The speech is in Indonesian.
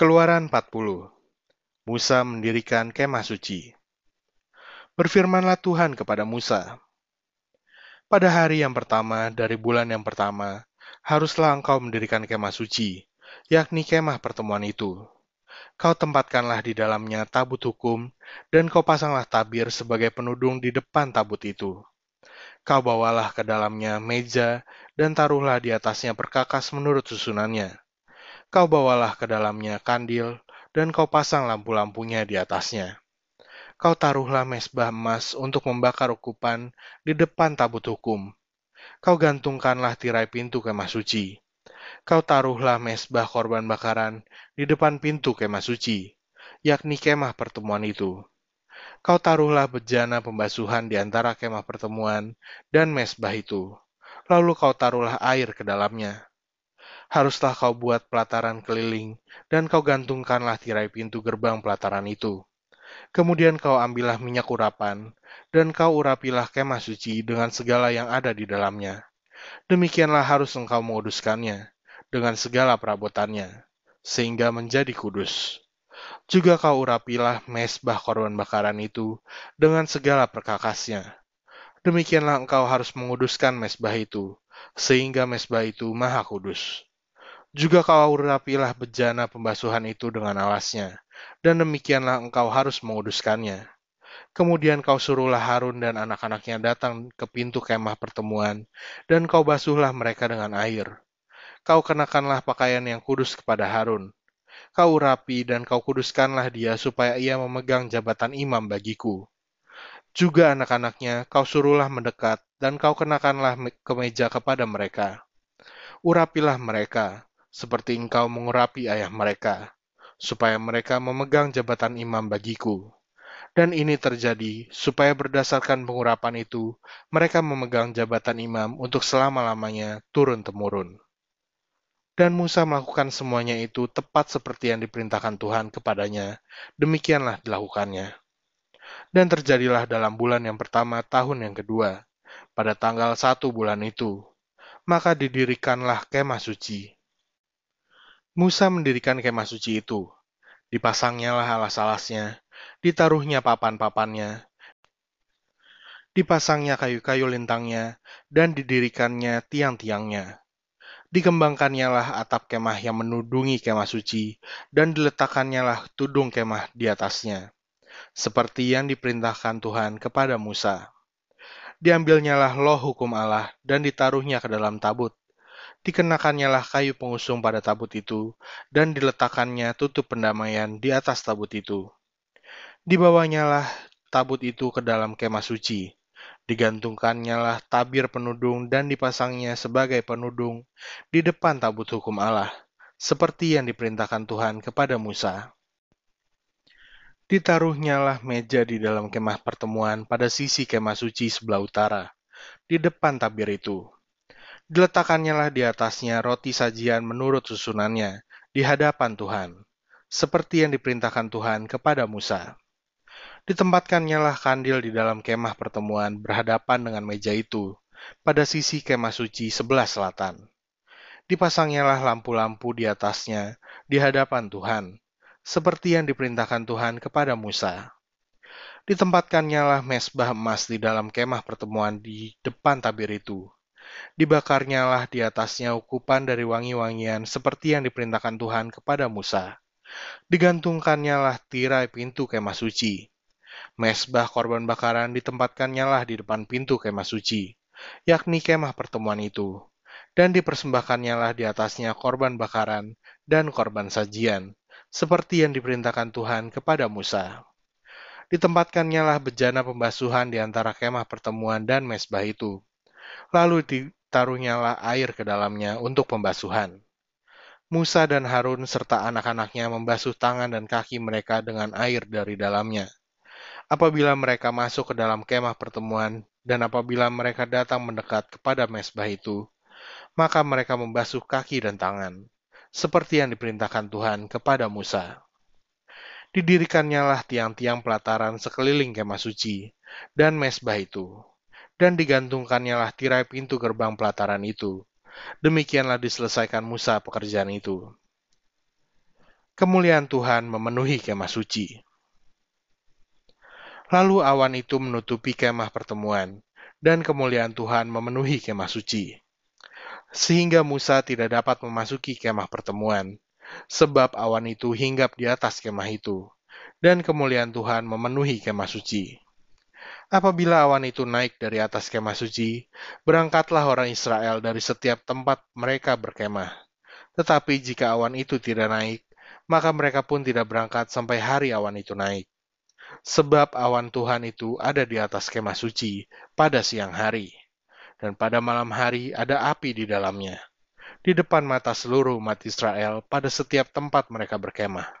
Keluaran 40 Musa mendirikan kemah suci. Berfirmanlah Tuhan kepada Musa, Pada hari yang pertama dari bulan yang pertama, haruslah engkau mendirikan kemah suci, yakni kemah pertemuan itu. Kau tempatkanlah di dalamnya tabut hukum, dan kau pasanglah tabir sebagai penudung di depan tabut itu. Kau bawalah ke dalamnya meja, dan taruhlah di atasnya perkakas menurut susunannya Kau bawalah ke dalamnya kandil, dan kau pasang lampu-lampunya di atasnya. Kau taruhlah mesbah emas untuk membakar ukupan di depan tabut hukum. Kau gantungkanlah tirai pintu kemah suci. Kau taruhlah mesbah korban bakaran di depan pintu kemah suci, yakni kemah pertemuan itu. Kau taruhlah bejana pembasuhan di antara kemah pertemuan dan mesbah itu. Lalu kau taruhlah air ke dalamnya haruslah kau buat pelataran keliling, dan kau gantungkanlah tirai pintu gerbang pelataran itu. Kemudian kau ambillah minyak urapan, dan kau urapilah kemah suci dengan segala yang ada di dalamnya. Demikianlah harus engkau menguduskannya, dengan segala perabotannya, sehingga menjadi kudus. Juga kau urapilah mesbah korban bakaran itu dengan segala perkakasnya. Demikianlah engkau harus menguduskan mesbah itu, sehingga mesbah itu maha kudus. Juga kau rapilah bejana pembasuhan itu dengan alasnya, dan demikianlah engkau harus menguduskannya. Kemudian kau suruhlah Harun dan anak-anaknya datang ke pintu kemah pertemuan, dan kau basuhlah mereka dengan air. Kau kenakanlah pakaian yang kudus kepada Harun. Kau rapi dan kau kuduskanlah dia supaya ia memegang jabatan imam bagiku. Juga anak-anaknya kau suruhlah mendekat, dan kau kenakanlah kemeja kepada mereka. Urapilah mereka, seperti engkau mengurapi ayah mereka, supaya mereka memegang jabatan imam bagiku. Dan ini terjadi supaya berdasarkan pengurapan itu, mereka memegang jabatan imam untuk selama-lamanya turun-temurun. Dan Musa melakukan semuanya itu tepat seperti yang diperintahkan Tuhan kepadanya, demikianlah dilakukannya. Dan terjadilah dalam bulan yang pertama tahun yang kedua, pada tanggal satu bulan itu, maka didirikanlah kemah suci Musa mendirikan kemah suci itu. Dipasangnya lah alas-alasnya, ditaruhnya papan-papannya, dipasangnya kayu-kayu lintangnya, dan didirikannya tiang-tiangnya. Dikembangkannya lah atap kemah yang menudungi kemah suci, dan diletakkannya lah tudung kemah di atasnya, seperti yang diperintahkan Tuhan kepada Musa. Diambilnya lah loh hukum Allah, dan ditaruhnya ke dalam tabut, dikenakannya lah kayu pengusung pada tabut itu, dan diletakkannya tutup pendamaian di atas tabut itu. Dibawanya lah tabut itu ke dalam kemah suci, digantungkannya lah tabir penudung dan dipasangnya sebagai penudung di depan tabut hukum Allah, seperti yang diperintahkan Tuhan kepada Musa. Ditaruhnya lah meja di dalam kemah pertemuan pada sisi kemah suci sebelah utara, di depan tabir itu Diletakkannya lah di atasnya roti sajian menurut susunannya di hadapan Tuhan, seperti yang diperintahkan Tuhan kepada Musa. Ditempatkannya lah kandil di dalam kemah pertemuan berhadapan dengan meja itu, pada sisi kemah suci sebelah selatan. Dipasangnya lah lampu-lampu di atasnya di hadapan Tuhan, seperti yang diperintahkan Tuhan kepada Musa. Ditempatkannya lah mesbah emas di dalam kemah pertemuan di depan tabir itu, Dibakarnya lah di atasnya ukupan dari wangi-wangian seperti yang diperintahkan Tuhan kepada Musa. Digantungkannya lah tirai pintu kemah suci. Mesbah korban bakaran ditempatkannya lah di depan pintu kemah suci, yakni kemah pertemuan itu. Dan dipersembahkannya lah di atasnya korban bakaran dan korban sajian, seperti yang diperintahkan Tuhan kepada Musa. Ditempatkannya lah bejana pembasuhan di antara kemah pertemuan dan mesbah itu Lalu ditaruhnyalah air ke dalamnya untuk pembasuhan. Musa dan Harun serta anak-anaknya membasuh tangan dan kaki mereka dengan air dari dalamnya. Apabila mereka masuk ke dalam kemah pertemuan dan apabila mereka datang mendekat kepada mesbah itu, maka mereka membasuh kaki dan tangan, seperti yang diperintahkan Tuhan kepada Musa. Didirikannya lah tiang-tiang pelataran sekeliling kemah suci dan mesbah itu, dan digantungkannya lah tirai pintu gerbang pelataran itu. Demikianlah diselesaikan Musa pekerjaan itu. kemuliaan Tuhan memenuhi kemah suci. Lalu awan itu menutupi kemah pertemuan, dan kemuliaan Tuhan memenuhi kemah suci. Sehingga Musa tidak dapat memasuki kemah pertemuan, sebab awan itu hinggap di atas kemah itu, dan kemuliaan Tuhan memenuhi kemah suci. Apabila awan itu naik dari atas kemah suci, berangkatlah orang Israel dari setiap tempat mereka berkemah. Tetapi jika awan itu tidak naik, maka mereka pun tidak berangkat sampai hari awan itu naik sebab awan Tuhan itu ada di atas kemah suci pada siang hari, dan pada malam hari ada api di dalamnya, di depan mata seluruh umat Israel pada setiap tempat mereka berkemah.